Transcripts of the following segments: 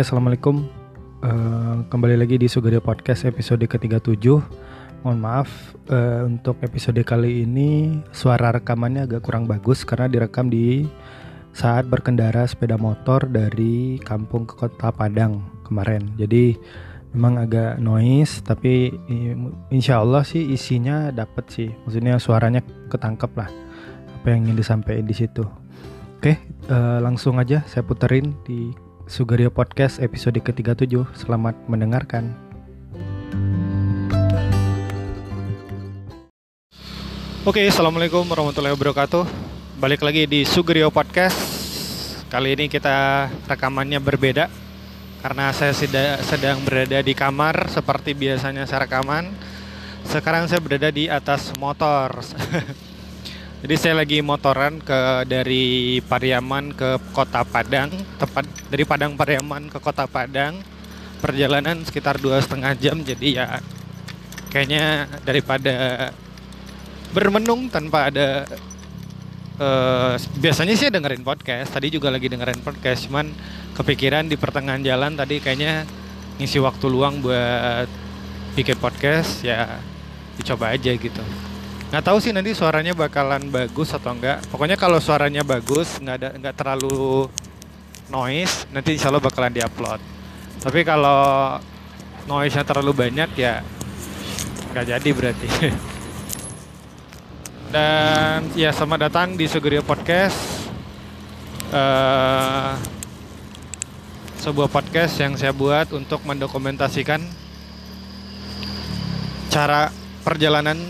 Oke, assalamualaikum. Uh, kembali lagi di Sugario Podcast episode ke-37. Mohon maaf uh, untuk episode kali ini suara rekamannya agak kurang bagus karena direkam di saat berkendara sepeda motor dari kampung ke kota Padang kemarin. Jadi memang agak noise tapi insya Allah sih isinya dapat sih. Maksudnya suaranya ketangkep lah apa yang ingin disampaikan di situ. Oke, uh, langsung aja saya puterin di Sugario Podcast episode ke-37. Selamat mendengarkan. Oke, Assalamualaikum warahmatullahi wabarakatuh. Balik lagi di Sugario Podcast. Kali ini kita rekamannya berbeda karena saya sedang berada di kamar seperti biasanya saya rekaman. Sekarang saya berada di atas motor. Jadi saya lagi motoran ke dari Pariaman ke Kota Padang, tepat dari Padang Pariaman ke Kota Padang. Perjalanan sekitar dua setengah jam, jadi ya kayaknya daripada bermenung tanpa ada uh, biasanya sih dengerin podcast. Tadi juga lagi dengerin podcast, cuman kepikiran di pertengahan jalan tadi kayaknya ngisi waktu luang buat bikin podcast ya dicoba aja gitu nggak tahu sih nanti suaranya bakalan bagus atau enggak. Pokoknya kalau suaranya bagus nggak ada nggak terlalu noise nanti insya Allah bakalan diupload. Tapi kalau noise nya terlalu banyak ya nggak jadi berarti. Dan ya selamat datang di Sugerio Podcast. Uh, sebuah podcast yang saya buat untuk mendokumentasikan cara perjalanan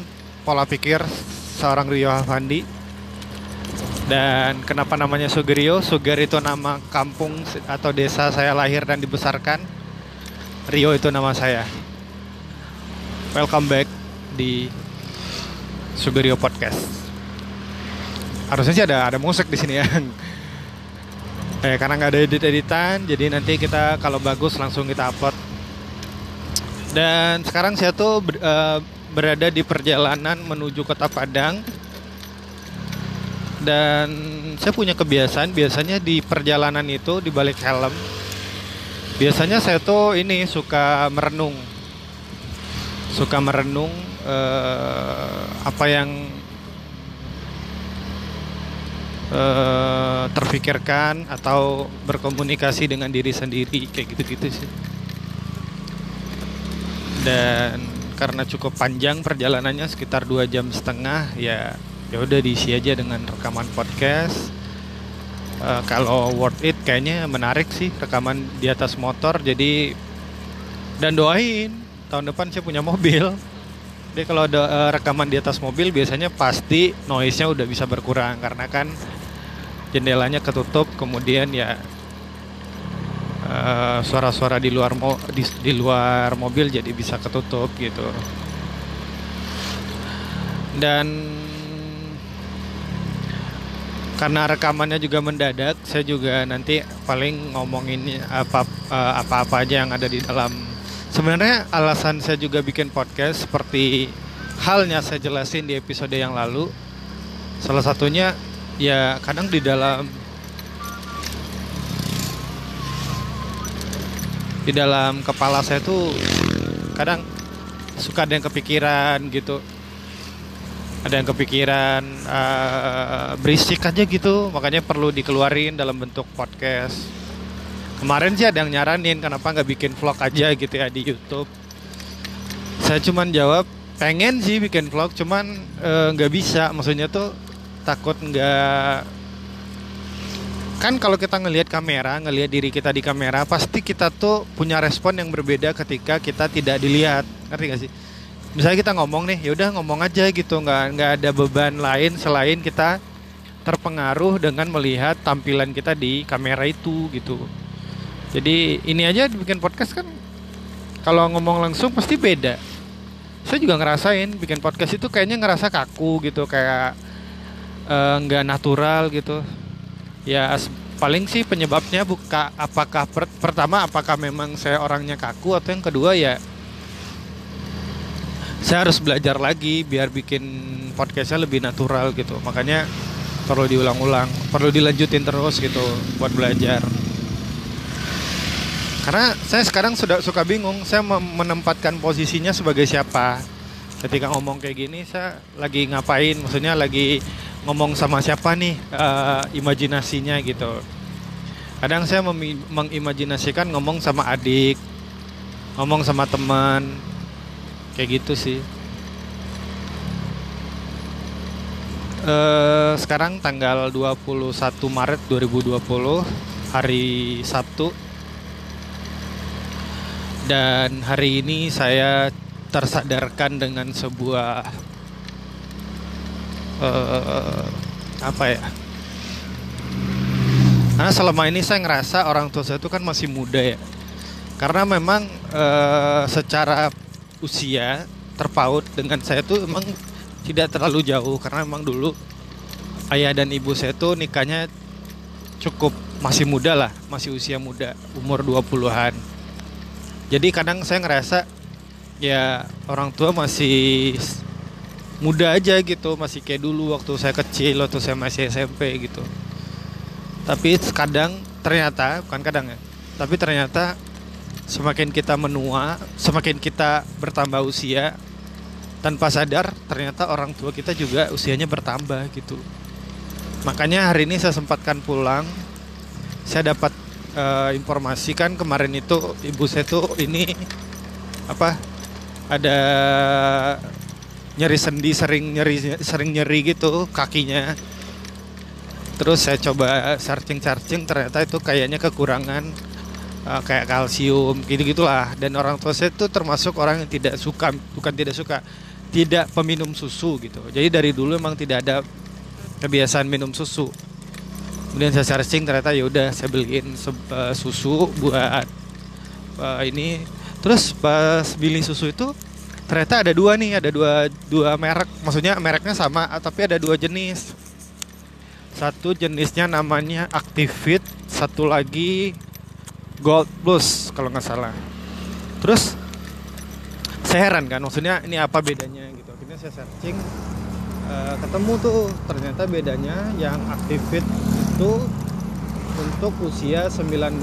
pola pikir seorang Rio Havandi dan kenapa namanya Sugerio Suger itu nama kampung atau desa saya lahir dan dibesarkan. Rio itu nama saya. Welcome back di Sugerio Podcast. Harusnya sih ada ada musik di sini ya. Eh karena nggak ada edit editan jadi nanti kita kalau bagus langsung kita upload. Dan sekarang saya tuh uh, berada di perjalanan menuju kota Padang. Dan saya punya kebiasaan biasanya di perjalanan itu di balik helm biasanya saya tuh ini suka merenung. Suka merenung uh, apa yang uh, terfikirkan atau berkomunikasi dengan diri sendiri kayak gitu-gitu sih. Dan karena cukup panjang perjalanannya sekitar dua jam setengah ya ya udah diisi aja dengan rekaman podcast. Uh, kalau worth it kayaknya menarik sih rekaman di atas motor jadi dan doain tahun depan saya punya mobil. Jadi kalau ada uh, rekaman di atas mobil biasanya pasti noise-nya udah bisa berkurang karena kan jendelanya ketutup kemudian ya suara-suara uh, di luar mo di, di luar mobil jadi bisa ketutup gitu. Dan karena rekamannya juga mendadak saya juga nanti paling ngomongin apa uh, apa-apa aja yang ada di dalam. Sebenarnya alasan saya juga bikin podcast seperti halnya saya jelasin di episode yang lalu. Salah satunya ya kadang di dalam di dalam kepala saya tuh kadang suka ada yang kepikiran gitu. Ada yang kepikiran uh, berisik aja gitu. Makanya perlu dikeluarin dalam bentuk podcast. Kemarin sih ada yang nyaranin kenapa nggak bikin vlog aja gitu ya di YouTube. Saya cuman jawab pengen sih bikin vlog cuman eh, nggak uh, bisa. Maksudnya tuh takut nggak kan kalau kita ngelihat kamera, ngelihat diri kita di kamera, pasti kita tuh punya respon yang berbeda ketika kita tidak dilihat. Ngerti gak sih? Misalnya kita ngomong nih, yaudah ngomong aja gitu, nggak nggak ada beban lain selain kita terpengaruh dengan melihat tampilan kita di kamera itu gitu. Jadi ini aja bikin podcast kan kalau ngomong langsung pasti beda. Saya juga ngerasain bikin podcast itu kayaknya ngerasa kaku gitu, kayak eh, nggak uh, natural gitu ya paling sih penyebabnya buka apakah per, pertama apakah memang saya orangnya kaku atau yang kedua ya saya harus belajar lagi biar bikin podcastnya lebih natural gitu. Makanya perlu diulang-ulang perlu dilanjutin terus gitu buat belajar. Karena saya sekarang sudah suka bingung saya menempatkan posisinya sebagai siapa. Ketika ngomong kayak gini saya lagi ngapain? Maksudnya lagi ngomong sama siapa nih uh, imajinasinya gitu. Kadang saya mengimajinasikan ngomong sama adik ngomong sama teman kayak gitu sih. Uh, sekarang tanggal 21 Maret 2020 hari Sabtu. Dan hari ini saya tersadarkan dengan sebuah uh, apa ya? Karena selama ini saya ngerasa orang tua saya itu kan masih muda ya. Karena memang uh, secara usia terpaut dengan saya tuh emang tidak terlalu jauh. Karena memang dulu ayah dan ibu saya tuh nikahnya cukup masih muda lah, masih usia muda, umur 20-an. Jadi kadang saya ngerasa ya orang tua masih muda aja gitu, masih kayak dulu waktu saya kecil, waktu saya masih SMP gitu. Tapi kadang ternyata, bukan kadang ya, tapi ternyata semakin kita menua, semakin kita bertambah usia, tanpa sadar ternyata orang tua kita juga usianya bertambah gitu. Makanya hari ini saya sempatkan pulang, saya dapat uh, informasi kan kemarin itu ibu saya tuh ini apa ada nyeri sendi sering nyeri sering nyeri gitu kakinya. Terus saya coba searching searching ternyata itu kayaknya kekurangan uh, kayak kalsium gitu gitulah dan orang tua saya itu termasuk orang yang tidak suka bukan tidak suka tidak peminum susu gitu. Jadi dari dulu emang tidak ada kebiasaan minum susu. Kemudian saya searching ternyata ya udah saya beliin uh, susu buat uh, ini. Terus pas beli susu itu ternyata ada dua nih ada dua dua merek. Maksudnya mereknya sama tapi ada dua jenis. Satu jenisnya namanya Activit satu lagi Gold Plus kalau nggak salah. Terus saya heran kan maksudnya ini apa bedanya gitu. Akhirnya saya searching uh, ketemu tuh ternyata bedanya yang Activit itu untuk usia 19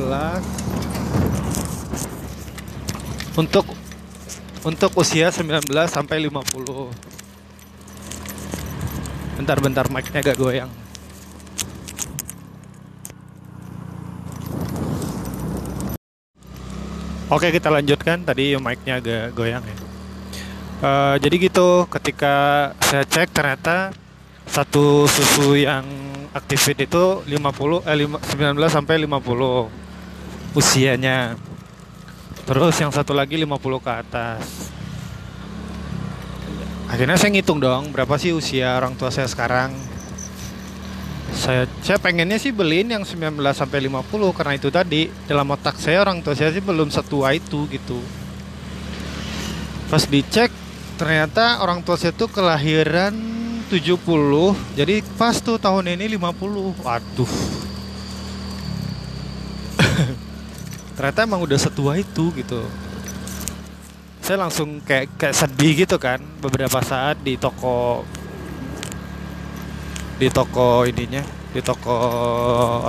untuk untuk usia 19 sampai 50 bentar-bentar mic-nya agak goyang. Oke kita lanjutkan. Tadi mic-nya agak goyang ya. Uh, jadi gitu ketika saya cek ternyata satu susu yang Activate itu 50 eh 19 sampai 50 usianya. Terus yang satu lagi 50 ke atas. Akhirnya saya ngitung dong berapa sih usia orang tua saya sekarang. Saya saya pengennya sih beliin yang 19 sampai 50 karena itu tadi dalam otak saya orang tua saya sih belum setua itu gitu. Pas dicek ternyata orang tua saya tuh kelahiran 70 jadi pas tuh tahun ini 50 waduh ternyata emang udah setua itu gitu. Saya langsung kayak kayak sedih gitu kan beberapa saat di toko di toko ininya di toko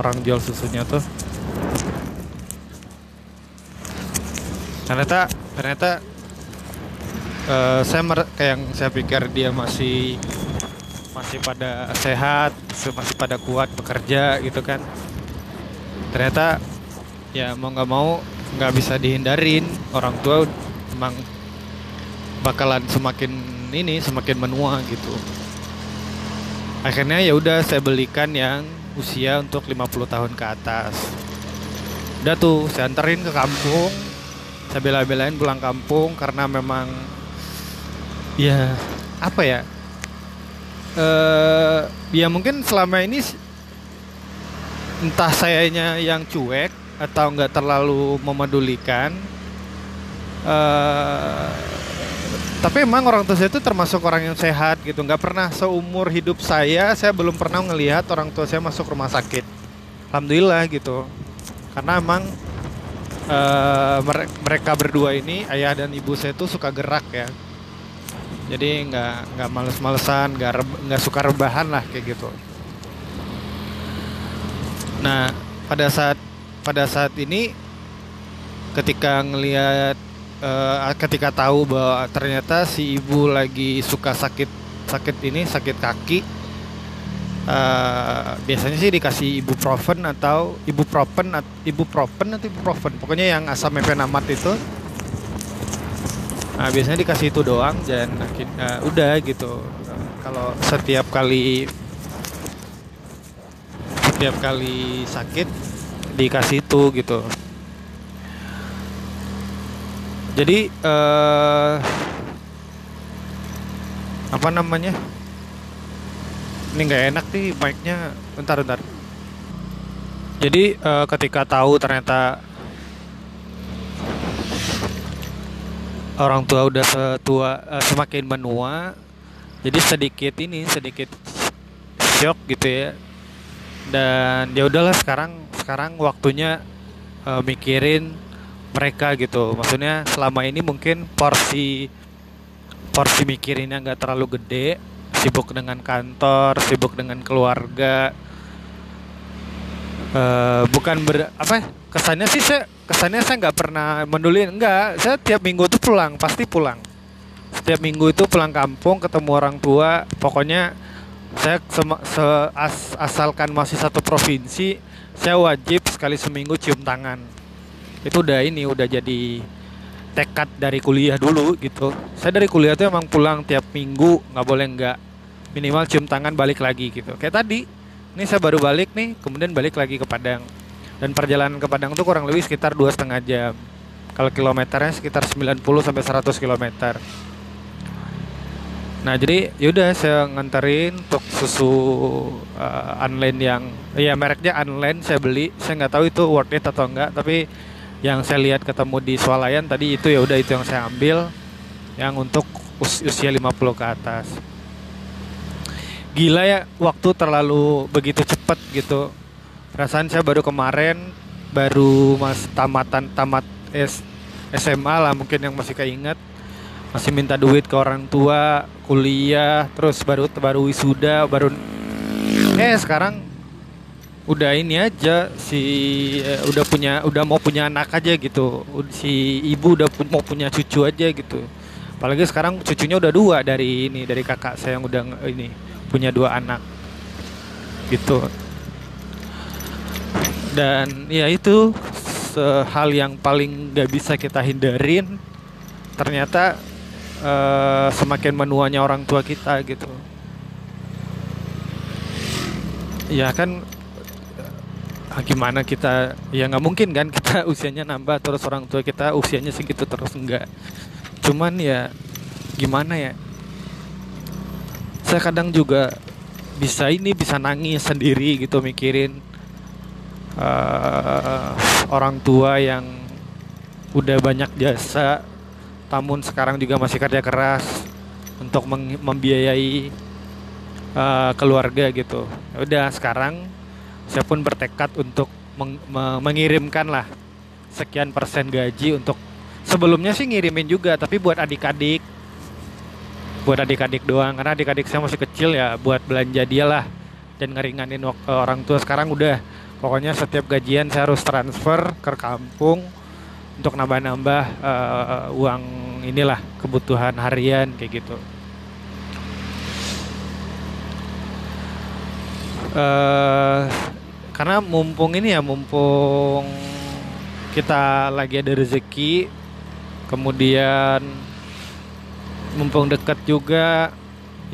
orang jual susunya tuh. Ternyata ternyata uh, saya kayak yang saya pikir dia masih masih pada sehat masih pada kuat bekerja gitu kan. Ternyata ya mau nggak mau nggak bisa dihindarin. Orang tua emang bakalan semakin ini semakin menua gitu. Akhirnya ya udah saya belikan yang usia untuk 50 tahun ke atas. Udah tuh saya anterin ke kampung. Saya bela-belain pulang kampung karena memang ya apa ya? Uh, ya mungkin selama ini entah sayanya yang cuek atau nggak terlalu memedulikan uh, tapi emang orang tua saya itu termasuk orang yang sehat gitu. Nggak pernah seumur hidup saya saya belum pernah ngelihat orang tua saya masuk rumah sakit. Alhamdulillah gitu. Karena emang uh, mereka berdua ini ayah dan ibu saya itu suka gerak ya. Jadi nggak nggak males-malesan nggak nggak suka rebahan lah kayak gitu. Nah pada saat pada saat ini ketika ngelihat uh, ketika tahu bahwa ternyata si ibu lagi suka sakit sakit ini sakit kaki uh, biasanya sih dikasih ibuprofen atau ibuprofen ibuprofen atau ibuprofen? Pokoknya yang asam mefenamat itu. Nah biasanya dikasih itu doang dan uh, udah gitu. Uh, kalau setiap kali setiap kali sakit dikasih itu gitu. Jadi uh, apa namanya? Ini nggak enak nih mic-nya. Bentar bentar. Jadi uh, ketika tahu ternyata orang tua udah setua uh, semakin menua jadi sedikit ini sedikit shock gitu ya. Dan ya udahlah sekarang sekarang waktunya uh, mikirin mereka gitu. Maksudnya selama ini mungkin porsi porsi mikirinnya nggak terlalu gede. Sibuk dengan kantor sibuk dengan keluarga. Uh, bukan ber apa kesannya sih saya kesannya saya nggak pernah menduli enggak saya tiap minggu tuh pulang pasti pulang. Setiap minggu itu pulang kampung ketemu orang tua. Pokoknya saya se as asalkan masih satu provinsi saya wajib sekali seminggu cium tangan. Itu udah ini udah jadi tekad dari kuliah dulu gitu. Saya dari kuliah tuh emang pulang tiap minggu nggak boleh nggak minimal cium tangan balik lagi gitu. Kayak tadi ini saya baru balik nih kemudian balik lagi ke Padang. Dan perjalanan ke Padang tuh kurang lebih sekitar dua setengah jam. Kalau kilometernya sekitar 90 sampai 100 kilometer Nah jadi yaudah saya nganterin untuk susu uh, online yang ya mereknya online saya beli. Saya nggak tahu itu worth it atau enggak tapi yang saya lihat ketemu di swalayan tadi itu ya udah itu yang saya ambil yang untuk us usia 50 ke atas. Gila ya waktu terlalu begitu cepat gitu. Perasaan saya baru kemarin baru mas tamatan tamat S, SMA lah mungkin yang masih keinget masih minta duit ke orang tua kuliah terus baru baru wisuda baru eh sekarang udah ini aja si eh, udah punya udah mau punya anak aja gitu. Si ibu udah pu mau punya cucu aja gitu. Apalagi sekarang cucunya udah dua dari ini dari kakak saya yang udah ini punya dua anak gitu. Dan ya itu hal yang paling gak bisa kita hindarin. Ternyata uh, semakin menuanya orang tua kita gitu. Ya kan ah, gimana kita ya nggak mungkin kan kita usianya nambah terus orang tua kita usianya segitu terus enggak. Cuman ya gimana ya? Saya kadang juga bisa ini bisa nangis sendiri gitu mikirin uh, orang tua yang udah banyak jasa namun sekarang juga masih kerja keras untuk membiayai uh, keluarga gitu. Ya udah sekarang saya pun bertekad untuk meng mengirimkan lah sekian persen gaji untuk sebelumnya sih ngirimin juga tapi buat adik-adik. Buat adik-adik doang karena adik-adik saya masih kecil ya buat belanja dia lah dan ngeringanin orang tua. Sekarang udah pokoknya setiap gajian saya harus transfer ke kampung untuk nambah-nambah uh, uang inilah kebutuhan harian kayak gitu. Uh, karena mumpung ini ya mumpung kita lagi ada rezeki kemudian mumpung dekat juga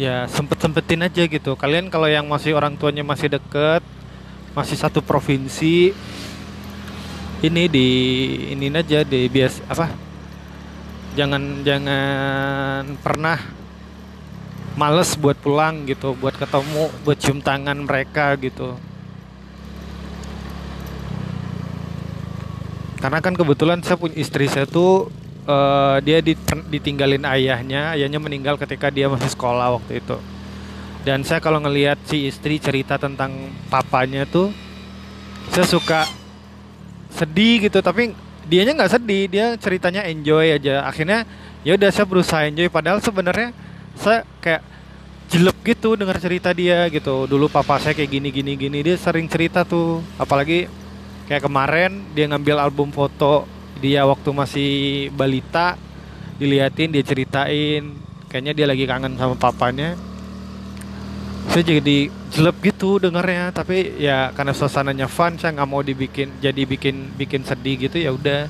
ya sempet sempetin aja gitu. Kalian kalau yang masih orang tuanya masih deket masih satu provinsi ini di ini aja di bias apa? Jangan jangan pernah males buat pulang gitu buat ketemu buat cium tangan mereka gitu. Karena kan kebetulan saya punya istri saya tuh uh, dia ditinggalin ayahnya ayahnya meninggal ketika dia masih sekolah waktu itu. Dan saya kalau ngelihat si istri cerita tentang papanya tuh saya suka sedih gitu tapi dianya nggak sedih dia ceritanya enjoy aja. Akhirnya ya udah saya berusaha enjoy padahal sebenarnya saya kayak jelek gitu dengar cerita dia gitu. Dulu papa saya kayak gini gini gini dia sering cerita tuh. Apalagi kayak kemarin dia ngambil album foto dia waktu masih balita diliatin dia ceritain. Kayaknya dia lagi kangen sama papanya saya jadi jelek gitu dengarnya tapi ya karena suasananya fun saya nggak mau dibikin jadi bikin bikin sedih gitu ya udah.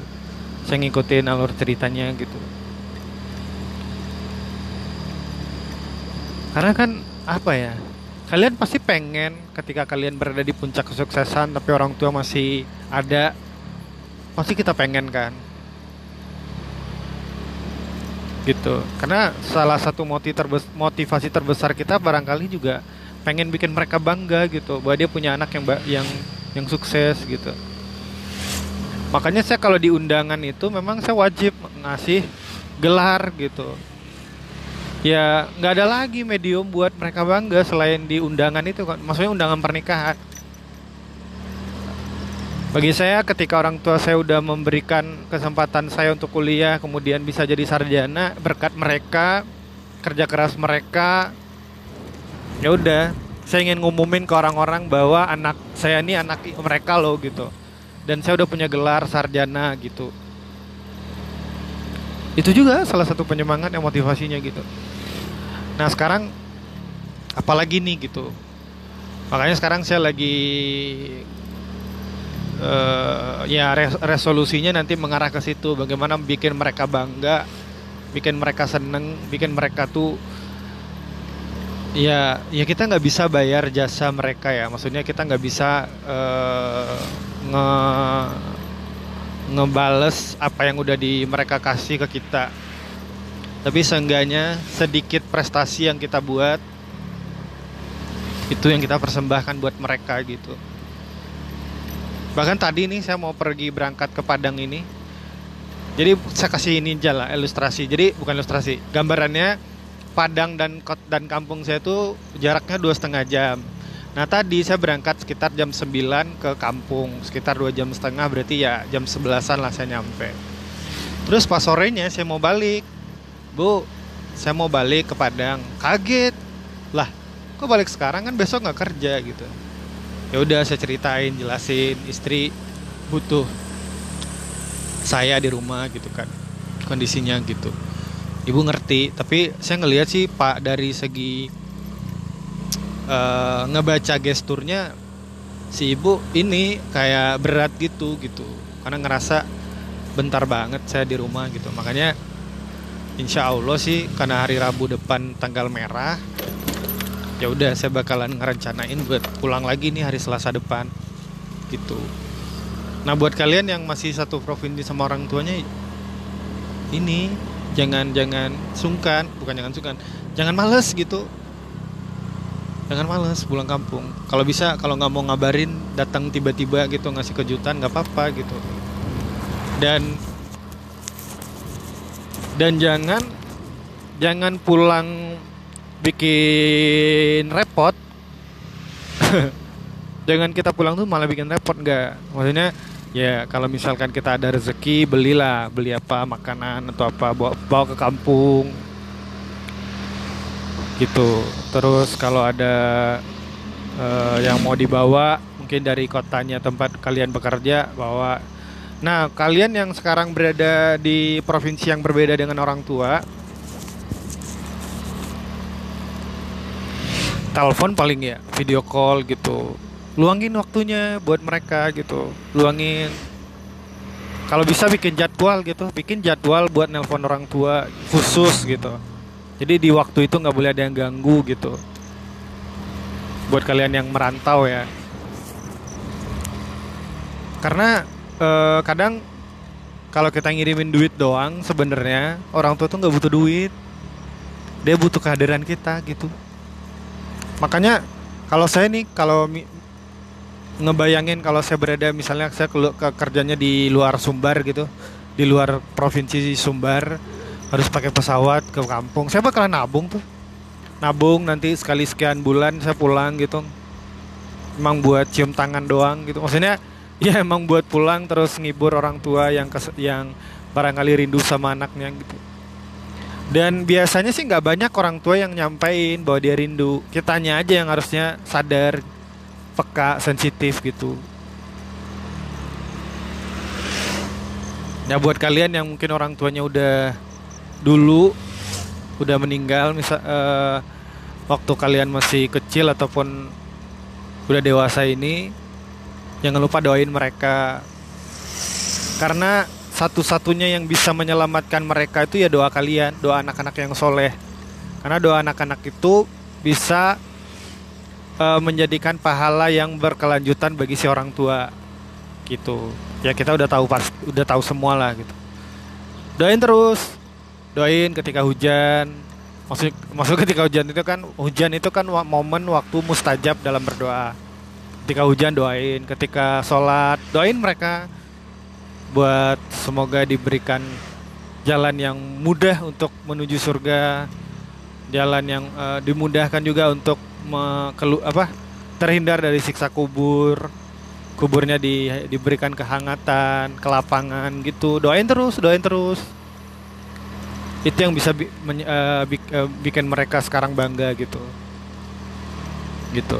Saya ngikutin alur ceritanya gitu. Karena kan apa ya kalian pasti pengen ketika kalian berada di puncak kesuksesan tapi orang tua masih ada pasti kita pengen kan gitu. Karena salah satu motivasi terbesar kita barangkali juga pengen bikin mereka bangga gitu bahwa dia punya anak yang yang yang sukses gitu. Makanya saya kalau di undangan itu memang saya wajib ngasih gelar gitu. Ya nggak ada lagi medium buat mereka bangga selain di undangan itu kan. Maksudnya undangan pernikahan bagi saya ketika orang tua saya udah memberikan kesempatan saya untuk kuliah kemudian bisa jadi sarjana berkat mereka kerja keras mereka ya udah. Saya ingin ngumumin ke orang-orang bahwa anak saya ini anak mereka loh gitu. Dan saya udah punya gelar sarjana gitu. Itu juga salah satu penyemangat yang motivasinya gitu. Nah sekarang apalagi nih gitu. Makanya sekarang saya lagi uh, ya res resolusinya nanti mengarah ke situ. Bagaimana bikin mereka bangga bikin mereka seneng bikin mereka tuh ya ya kita nggak bisa bayar jasa mereka ya. Maksudnya kita nggak bisa uh, nge ngebales apa yang udah di mereka kasih ke kita. Tapi seenggaknya sedikit prestasi yang kita buat itu yang kita persembahkan buat mereka gitu bahkan tadi nih saya mau pergi berangkat ke Padang ini. Jadi saya kasih ini jalan ilustrasi. Jadi bukan ilustrasi gambarannya Padang dan dan kampung saya itu jaraknya dua setengah jam. Nah tadi saya berangkat sekitar jam 9 ke kampung sekitar dua jam setengah berarti ya jam sebelasan lah saya nyampe. Terus pas sorenya saya mau balik. Bu saya mau balik ke Padang. Kaget. Lah kok balik sekarang? Kan besok nggak kerja gitu ya udah saya ceritain jelasin. Istri butuh saya di rumah gitu kan kondisinya gitu. Ibu ngerti tapi saya ngelihat sih pak dari segi uh, ngebaca gesturnya si ibu ini kayak berat gitu gitu. Karena ngerasa bentar banget saya di rumah gitu. Makanya insya Allah sih karena hari Rabu depan tanggal merah ya udah saya bakalan ngerencanain buat pulang lagi nih hari Selasa depan gitu. Nah buat kalian yang masih satu provinsi sama orang tuanya ini jangan jangan sungkan bukan jangan sungkan jangan males gitu. Jangan males pulang kampung. Kalau bisa kalau nggak mau ngabarin datang tiba-tiba gitu ngasih kejutan nggak apa-apa gitu. Dan dan jangan jangan pulang bikin repot. Jangan kita pulang tuh malah bikin repot nggak. Maksudnya ya kalau misalkan kita ada rezeki belilah. Beli apa makanan atau apa bawa bawa ke kampung. Gitu. Terus kalau ada uh, yang mau dibawa mungkin dari kotanya tempat kalian bekerja bawa. Nah kalian yang sekarang berada di provinsi yang berbeda dengan orang tua telepon paling ya video call gitu. Luangin waktunya buat mereka gitu. Luangin. Kalau bisa bikin jadwal gitu bikin jadwal buat nelpon orang tua khusus gitu. Jadi di waktu itu nggak boleh ada yang ganggu gitu. Buat kalian yang merantau ya. Karena eh, kadang kalau kita ngirimin duit doang sebenarnya orang tua tuh nggak butuh duit. Dia butuh kehadiran kita gitu makanya kalau saya nih kalau ngebayangin kalau saya berada misalnya saya ke, ke kerjanya di luar Sumbar gitu di luar provinsi Sumbar harus pakai pesawat ke kampung. Saya bakalan nabung tuh. Nabung nanti sekali sekian bulan saya pulang gitu. Emang buat cium tangan doang gitu. Maksudnya ya emang buat pulang terus ngibur orang tua yang yang barangkali rindu sama anaknya gitu dan biasanya sih nggak banyak orang tua yang nyampein bahwa dia rindu. Kitanya aja yang harusnya sadar peka sensitif gitu. Ya buat kalian yang mungkin orang tuanya udah dulu udah meninggal misal uh, waktu kalian masih kecil ataupun udah dewasa ini jangan lupa doain mereka. Karena satu-satunya yang bisa menyelamatkan mereka itu ya doa kalian doa anak-anak yang soleh. Karena doa anak-anak itu bisa uh, menjadikan pahala yang berkelanjutan bagi si orang tua gitu. Ya kita udah tahu pas udah tahu semua lah gitu. Doain terus. Doain ketika hujan. Maksud maksud ketika hujan itu kan hujan itu kan momen waktu mustajab dalam berdoa. Ketika hujan doain ketika sholat doain mereka buat semoga diberikan jalan yang mudah untuk menuju surga jalan yang uh, dimudahkan juga untuk me, kelu, apa terhindar dari siksa kubur kuburnya di, diberikan kehangatan, kelapangan gitu. Doain terus, doain terus. Itu yang bisa bi, men, uh, bi, uh, bikin mereka sekarang bangga gitu. Gitu.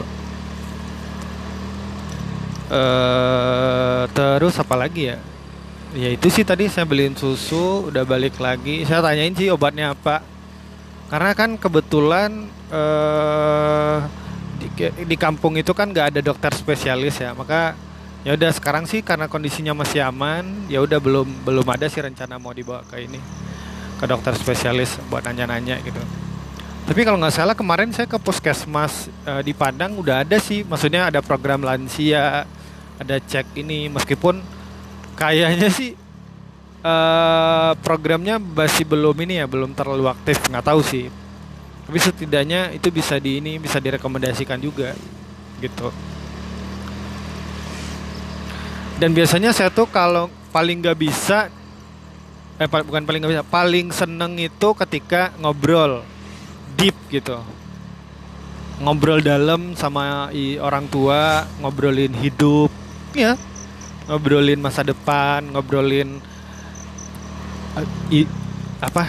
Uh, terus apa lagi ya? Ya itu sih tadi saya beliin susu, udah balik lagi. Saya tanyain sih obatnya apa. Karena kan kebetulan uh, di, di kampung itu kan nggak ada dokter spesialis ya maka ya udah sekarang sih karena kondisinya masih aman ya udah belum belum ada sih rencana mau dibawa ke ini ke dokter spesialis buat nanya-nanya gitu tapi kalau nggak salah kemarin saya ke puskesmas uh, di Padang udah ada sih maksudnya ada program lansia ada cek ini meskipun kayaknya sih uh, programnya masih belum ini ya belum terlalu aktif. Nggak tahu sih. Tapi setidaknya itu bisa di ini bisa direkomendasikan juga gitu. Dan biasanya saya tuh kalau paling nggak bisa eh bukan paling nggak bisa paling seneng itu ketika ngobrol deep gitu. Ngobrol dalam sama orang tua ngobrolin hidup ya ngobrolin masa depan ngobrolin uh, i, apa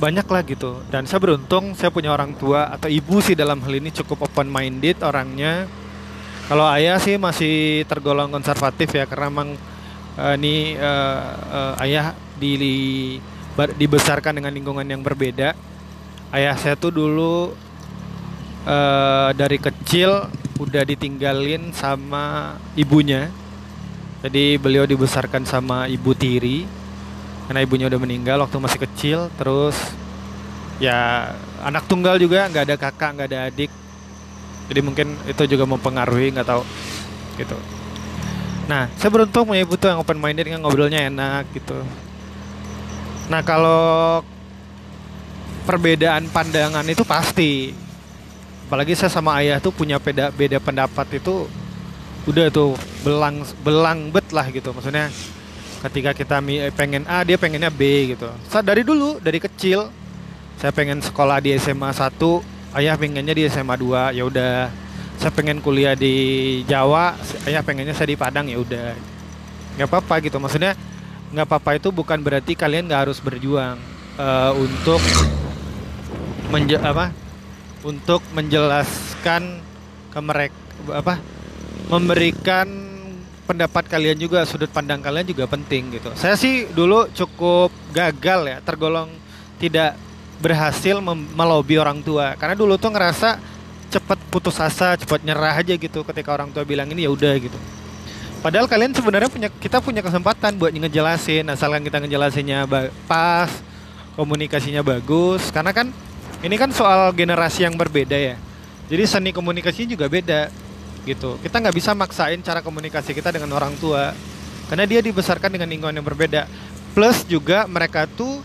banyak lah gitu. Dan saya beruntung saya punya orang tua atau ibu sih dalam hal ini cukup open minded orangnya. Kalau ayah sih masih tergolong konservatif ya karena memang uh, ini uh, uh, ayah di, di dibesarkan dengan lingkungan yang berbeda. Ayah saya tuh dulu uh, dari kecil udah ditinggalin sama ibunya jadi beliau dibesarkan sama ibu tiri karena ibunya udah meninggal waktu masih kecil terus ya anak tunggal juga nggak ada kakak nggak ada adik. Jadi mungkin itu juga mempengaruhi nggak tahu gitu. Nah saya beruntung punya ibu tuh yang open minded kan ngobrolnya enak gitu. Nah kalau perbedaan pandangan itu pasti. Apalagi saya sama ayah tuh punya beda beda pendapat itu udah tuh belang belang bet lah gitu. Maksudnya ketika kita eh, pengen A dia pengennya B gitu. Saya dari dulu dari kecil saya pengen sekolah di SMA 1 ayah pengennya di SMA 2 ya udah. Saya pengen kuliah di Jawa ayah pengennya saya di Padang ya udah. Nggak apa-apa gitu. Maksudnya nggak apa-apa itu bukan berarti kalian nggak harus berjuang uh, untuk menje apa untuk menjelaskan ke mereka apa memberikan pendapat kalian juga, sudut pandang kalian juga penting gitu. Saya sih dulu cukup gagal ya, tergolong tidak berhasil melobi orang tua karena dulu tuh ngerasa cepet putus asa, cepet nyerah aja gitu ketika orang tua bilang ini ya udah gitu. Padahal kalian sebenarnya punya kita punya kesempatan buat ngejelasin asalkan kita ngejelasinnya pas, komunikasinya bagus karena kan ini kan soal generasi yang berbeda ya. Jadi seni komunikasinya juga beda gitu. Kita nggak bisa maksain cara komunikasi kita dengan orang tua. Karena dia dibesarkan dengan lingkungan yang berbeda. Plus juga mereka tuh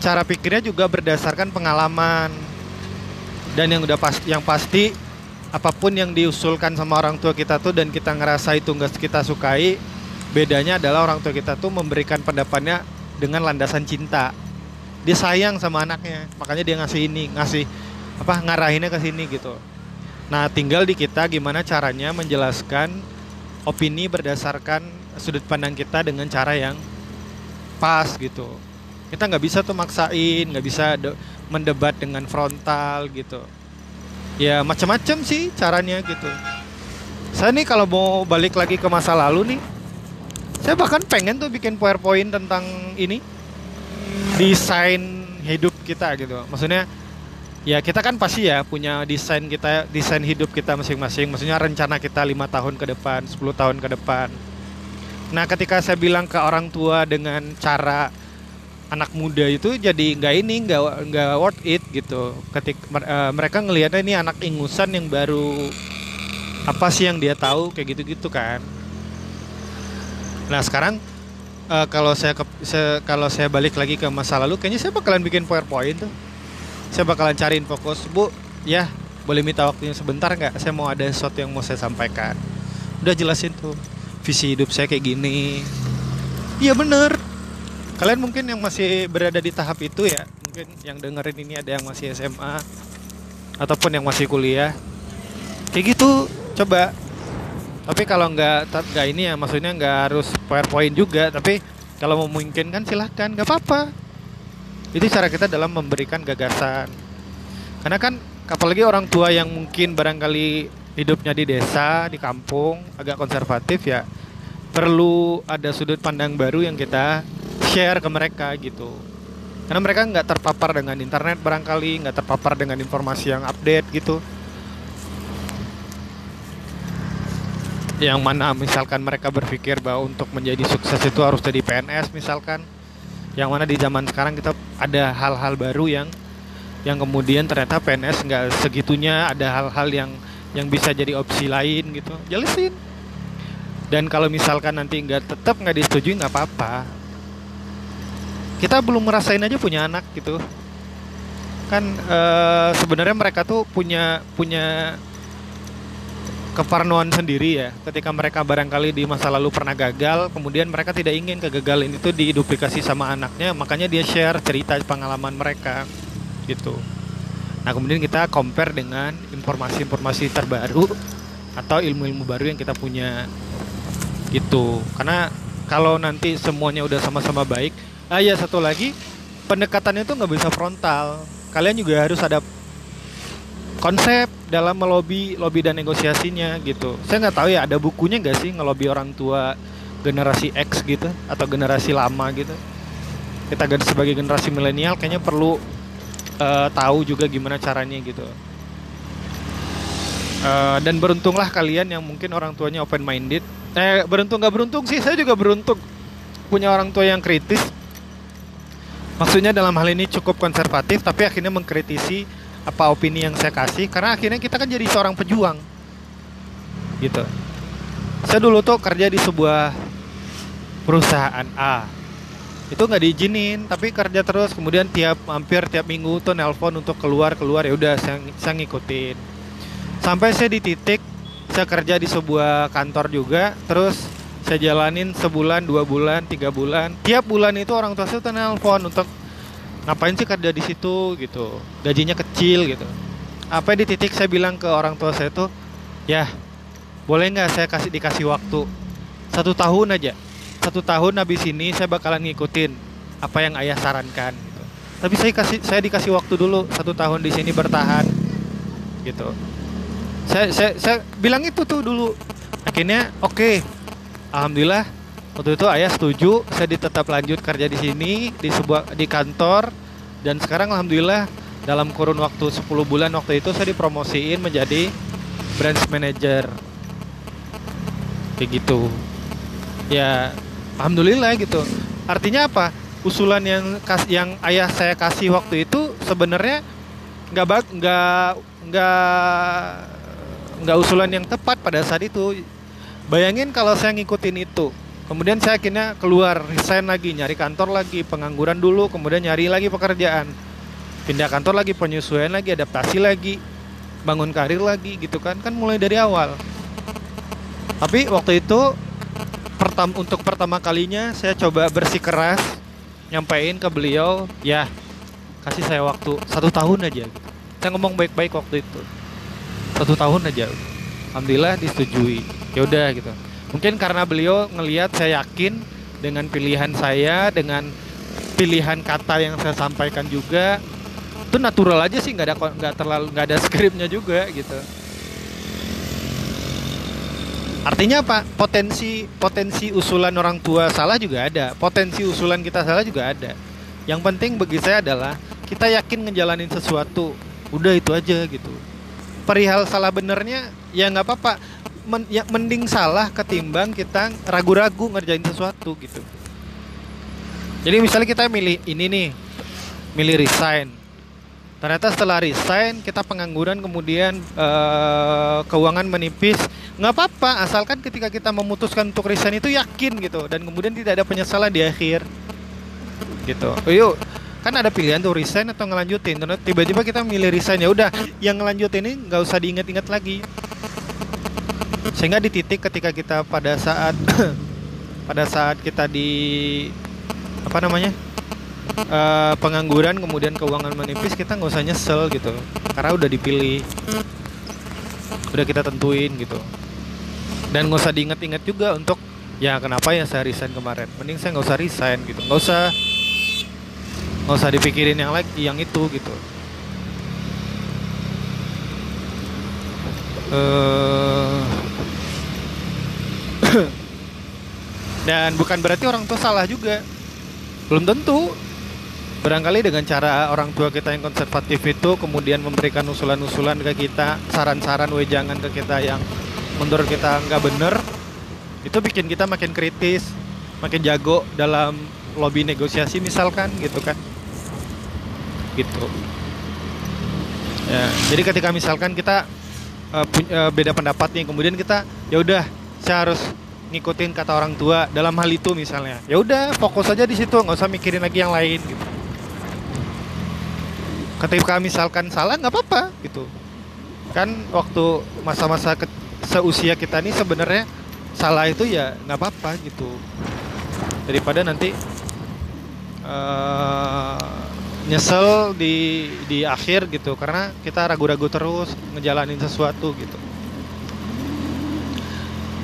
cara pikirnya juga berdasarkan pengalaman. Dan yang udah pas yang pasti apa pun yang diusulkan sama orang tua kita tuh dan kita ngerasa itu nggak kita sukai bedanya adalah orang tua kita tuh memberikan pendapatnya dengan landasan cinta. Dia sayang sama anaknya makanya dia ngasih ini ngasih apa ngarahinnya ke sini gitu Nah, tinggal di kita gimana caranya menjelaskan opini berdasarkan sudut pandang kita dengan cara yang pas gitu. Kita nggak bisa tuh maksain, nggak bisa mendebat dengan frontal gitu. Ya macam-macam sih caranya gitu. Saya nih kalau mau balik lagi ke masa lalu nih, saya bahkan pengen tuh bikin powerpoint tentang ini desain hidup kita gitu maksudnya ya kita kan pasti ya punya desain kita desain hidup kita masing-masing. Maksudnya rencana kita lima tahun ke depan 10 tahun ke depan. Nah ketika saya bilang ke orang tua dengan cara anak muda itu jadi nggak ini nggak nggak worth it gitu. Ketika uh, mereka ngelihatnya ini anak ingusan yang baru apa sih yang dia tahu kayak gitu-gitu kan. Nah sekarang uh, kalau saya, saya kalau saya balik lagi ke masa lalu kayaknya saya bakalan bikin powerpoint tuh saya bakalan cariin fokus. Bu ya boleh minta waktunya sebentar nggak? Saya mau ada sesuatu yang mau saya sampaikan. Udah jelasin tuh visi hidup saya kayak gini. Iya bener. Kalian mungkin yang masih berada di tahap itu ya mungkin yang dengerin ini ada yang masih SMA ataupun yang masih kuliah. Kayak gitu coba. Tapi kalau nggak nggak ini ya maksudnya nggak harus powerpoint juga tapi kalau memungkinkan silahkan nggak apa-apa itu cara kita dalam memberikan gagasan. Karena kan apalagi orang tua yang mungkin barangkali hidupnya di desa di kampung agak konservatif ya perlu ada sudut pandang baru yang kita share ke mereka gitu. Karena mereka nggak terpapar dengan internet barangkali nggak terpapar dengan informasi yang update gitu. Yang mana misalkan mereka berpikir bahwa untuk menjadi sukses itu harus jadi PNS misalkan yang mana di zaman sekarang kita ada hal-hal baru yang yang kemudian ternyata PNS nggak segitunya ada hal-hal yang yang bisa jadi opsi lain gitu. Jelasin. Dan kalau misalkan nanti nggak tetap nggak disetujui nggak apa-apa. Kita belum merasain aja punya anak gitu. Kan uh, sebenarnya mereka tuh punya punya keparnoan sendiri ya. Ketika mereka barangkali di masa lalu pernah gagal kemudian mereka tidak ingin kegagalan itu diduplikasi sama anaknya makanya dia share cerita pengalaman mereka gitu. Nah kemudian kita compare dengan informasi-informasi terbaru atau ilmu-ilmu baru yang kita punya gitu. Karena kalau nanti semuanya udah sama-sama baik ah ya satu lagi pendekatan itu nggak bisa frontal. Kalian juga harus ada konsep dalam melobi lobby dan negosiasinya gitu. Saya nggak tahu ya ada bukunya nggak sih ngelobi orang tua generasi X gitu atau generasi lama gitu? Kita sebagai generasi milenial kayaknya perlu uh, tahu juga gimana caranya gitu. Uh, dan beruntunglah kalian yang mungkin orang tuanya open minded eh beruntung nggak beruntung sih saya juga beruntung punya orang tua yang kritis. Maksudnya dalam hal ini cukup konservatif tapi akhirnya mengkritisi apa opini yang saya kasih karena akhirnya kita kan jadi seorang pejuang. Gitu. Saya dulu tuh kerja di sebuah perusahaan A. Itu nggak diizinin tapi kerja terus. Kemudian tiap hampir tiap minggu tuh nelpon untuk keluar keluar ya udah saya, saya ngikutin. Sampai saya di titik saya kerja di sebuah kantor juga. Terus saya jalanin sebulan dua bulan tiga bulan. Tiap bulan itu orang tua saya telepon untuk ngapain sih kerja di situ? gitu. Gajinya kecil gitu. Apa di titik saya bilang ke orang tua saya tuh ya boleh nggak saya kasih dikasih waktu? Satu tahun aja. Satu tahun habis ini saya bakalan ngikutin apa yang ayah sarankan. Gitu. tapi saya kasih saya dikasih waktu dulu satu tahun di sini bertahan. Gitu. Saya saya saya bilang itu tuh dulu. Akhirnya oke okay, alhamdulillah. Waktu itu ayah setuju saya ditetap lanjut kerja di sini di sebuah di kantor dan sekarang alhamdulillah dalam kurun waktu 10 bulan waktu itu saya dipromosiin menjadi branch manager. Kayak gitu. Ya alhamdulillah gitu. Artinya apa? Usulan yang kas yang ayah saya kasih waktu itu sebenarnya nggak bak nggak nggak nggak usulan yang tepat pada saat itu. Bayangin kalau saya ngikutin itu. Kemudian saya akhirnya keluar, resign lagi, nyari kantor lagi, pengangguran dulu, kemudian nyari lagi pekerjaan. Pindah kantor lagi, penyesuaian lagi, adaptasi lagi, bangun karir lagi gitu kan. Kan mulai dari awal. Tapi waktu itu pertam untuk pertama kalinya saya coba bersih keras nyampein ke beliau, ya kasih saya waktu satu tahun aja. Saya ngomong baik-baik waktu itu. Satu tahun aja. Alhamdulillah disetujui ya udah gitu mungkin karena beliau ngelihat saya yakin dengan pilihan saya dengan pilihan kata yang saya sampaikan juga itu natural aja sih nggak ada nggak terlalu nggak ada skripnya juga gitu. Artinya apa? Potensi potensi usulan orang tua salah juga ada. Potensi usulan kita salah juga ada. Yang penting bagi saya adalah kita yakin ngejalanin sesuatu udah itu aja gitu. Perihal salah benernya ya nggak apa-apa Men, ya, mending salah ketimbang kita ragu-ragu ngerjain sesuatu gitu. Jadi misalnya kita milih ini nih milih resign. Ternyata setelah resign kita pengangguran kemudian uh, keuangan menipis. Nggak apa-apa asalkan ketika kita memutuskan untuk resign itu yakin gitu. Dan kemudian tidak ada penyesalan di akhir. Gitu. Oh, yuk. Kan ada pilihan tuh resign atau ngelanjutin. Tiba-tiba kita milih resign ya udah. Yang ngelanjutin ini nggak usah diingat-ingat lagi sehingga di titik ketika kita pada saat pada saat kita di apa namanya uh, pengangguran kemudian keuangan menipis kita nggak usah nyesel gitu. Karena udah dipilih. Udah kita tentuin gitu. Dan nggak usah diinget-inget juga untuk ya kenapa ya saya resign kemarin. Mending saya nggak usah resign gitu. Nggak usah nggak usah dipikirin yang lagi yang itu gitu. Uh, dan bukan berarti orang tua salah juga. Belum tentu. Barangkali dengan cara orang tua kita yang konservatif itu kemudian memberikan usulan-usulan ke kita, saran-saran wejangan ke kita yang menurut kita nggak bener, itu bikin kita makin kritis, makin jago dalam lobby negosiasi misalkan gitu kan, gitu. Ya, jadi ketika misalkan kita uh, punya, uh, beda pendapat nih, kemudian kita ya udah saya harus ngikutin kata orang tua dalam hal itu misalnya, ya udah fokus aja di situ, nggak usah mikirin lagi yang lain gitu. Ketika misalkan salah nggak apa-apa gitu. Kan waktu masa-masa seusia kita nih sebenarnya salah itu ya nggak apa-apa gitu. Daripada nanti uh, nyesel di di akhir gitu. Karena kita ragu-ragu terus ngejalanin sesuatu gitu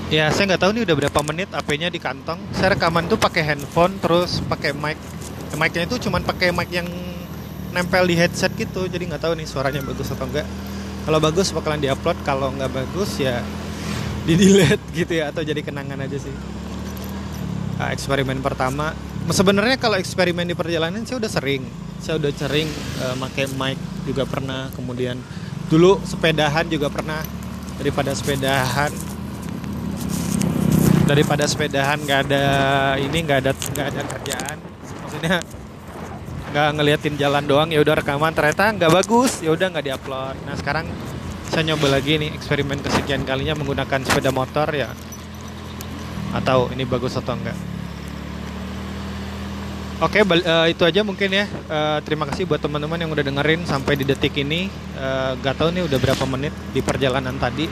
ya saya nggak tahu nih udah berapa menit HP-nya di kantong. Saya rekaman tuh pakai handphone terus pakai mic. Mic-nya itu cuman pakai mic yang nempel di headset gitu. Jadi nggak tahu nih suaranya bagus atau enggak kalau bagus bakalan diupload. Kalau nggak bagus ya di delete gitu ya atau jadi kenangan aja sih. Nah, eksperimen pertama. Sebenarnya kalau eksperimen di perjalanan saya udah sering. Saya udah sering uh, pakai mic juga pernah. Kemudian dulu sepedahan juga pernah. Daripada sepedahan daripada sepedahan nggak ada ini nggak ada nggak ada kerjaan maksudnya nggak ngeliatin jalan doang ya udah rekaman ternyata nggak bagus ya udah nggak diupload nah sekarang saya nyoba lagi nih eksperimen kesekian kalinya menggunakan sepeda motor ya atau ini bagus atau enggak Oke, uh, itu aja mungkin ya. Uh, terima kasih buat teman-teman yang udah dengerin sampai di detik ini. Uh, gak tahu nih udah berapa menit di perjalanan tadi.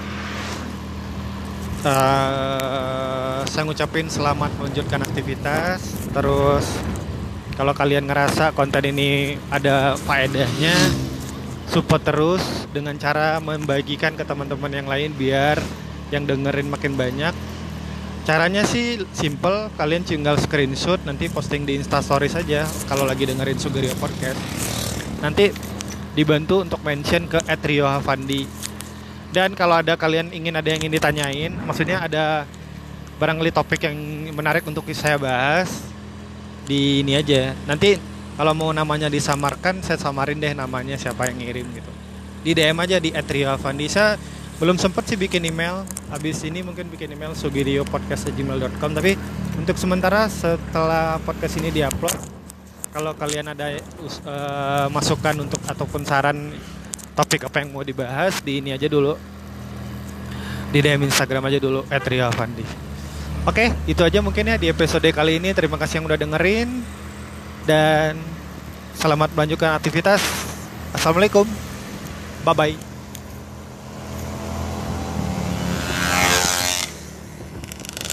Uh, saya ngucapin selamat melanjutkan aktivitas. Terus kalau kalian ngerasa konten ini ada faedahnya, support terus dengan cara membagikan ke teman-teman yang lain biar yang dengerin makin banyak. Caranya sih simple, kalian tinggal screenshot nanti posting di Instastory saja kalau lagi dengerin Sugerio Podcast. Nanti dibantu untuk mention ke Etrio Havandi. Dan kalau ada kalian ingin ada yang ingin ditanyain, maksudnya ada barangkali topik yang menarik untuk saya bahas, di ini aja. Nanti kalau mau namanya disamarkan saya samarin deh namanya siapa yang ngirim gitu. Di DM aja di @rio_avandi belum sempet sih bikin email. Habis ini mungkin bikin email sugiriopodcast@gmail.com tapi untuk sementara setelah podcast ini diupload kalau kalian ada uh, masukan untuk ataupun saran topik apa yang mau dibahas di ini aja dulu di DM Instagram aja dulu @rio_avandi Oke, itu aja mungkin ya di episode kali ini. Terima kasih yang udah dengerin dan selamat melanjutkan aktivitas. Assalamualaikum. Bye bye.